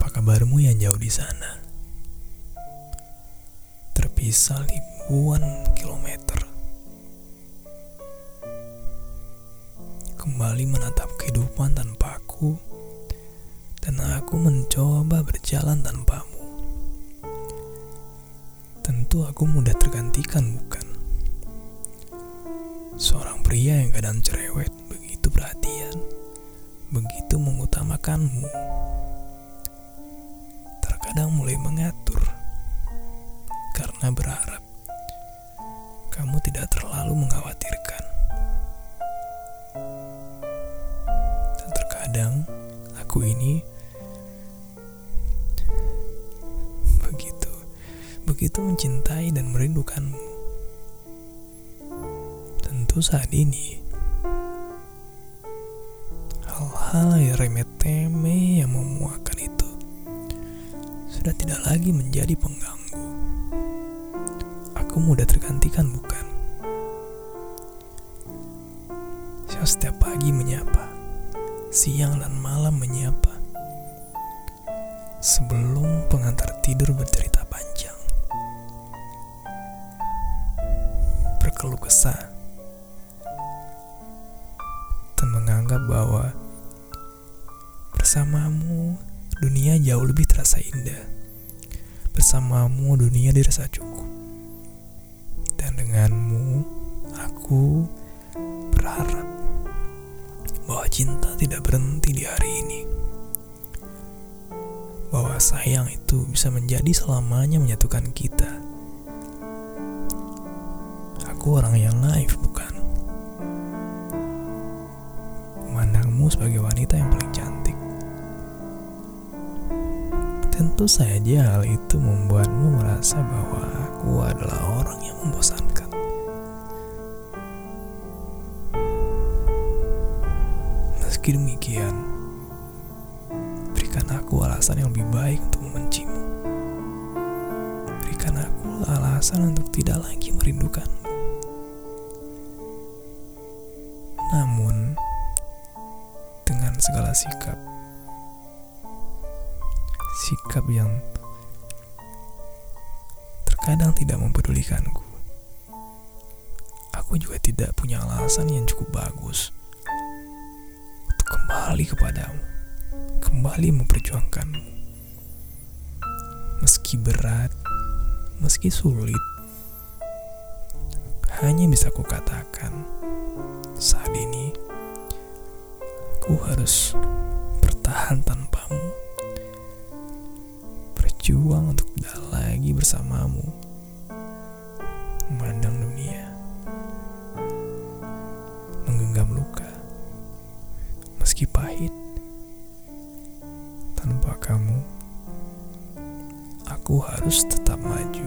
kabarmu yang jauh di sana? Terpisah ribuan kilometer. Kembali menatap kehidupan tanpaku dan aku mencoba berjalan tanpamu. Tentu aku mudah tergantikan, bukan? Seorang pria yang kadang cerewet, karena berharap kamu tidak terlalu mengkhawatirkan. Dan terkadang aku ini begitu begitu mencintai dan merindukanmu. Tentu saat ini hal-hal yang remeh temeh yang memuakan itu sudah tidak lagi menjadi pengganggu. Aku mudah tergantikan bukan? Saya setiap pagi menyapa, siang dan malam menyapa. Sebelum pengantar tidur bercerita panjang. Berkeluh kesah. Dan menganggap bahwa bersamamu dunia jauh lebih terasa indah. Bersamamu dunia dirasa cukup. Dan denganmu aku berharap bahwa cinta tidak berhenti di hari ini. Bahwa sayang itu bisa menjadi selamanya menyatukan kita. Aku orang yang naif, bukan? Memandangmu sebagai wanita yang paling cantik. Tentu saja hal itu membuatmu merasa bahwa aku adalah orang yang membosankan. Meski demikian, berikan aku alasan yang lebih baik untuk membencimu. Berikan aku alasan untuk tidak lagi merindukanmu. Namun, dengan segala sikap, sikap yang terkadang tidak mempedulikanku, aku juga tidak punya alasan yang cukup bagus untuk kembali kepadamu, kembali memperjuangkanmu. Meski berat, meski sulit, hanya bisa kukatakan saat ini aku harus bertahan tanpamu berjuang untuk tidak lagi bersamamu. Memandang dunia. Menggenggam luka. Meski pahit. Tanpa kamu aku harus tetap maju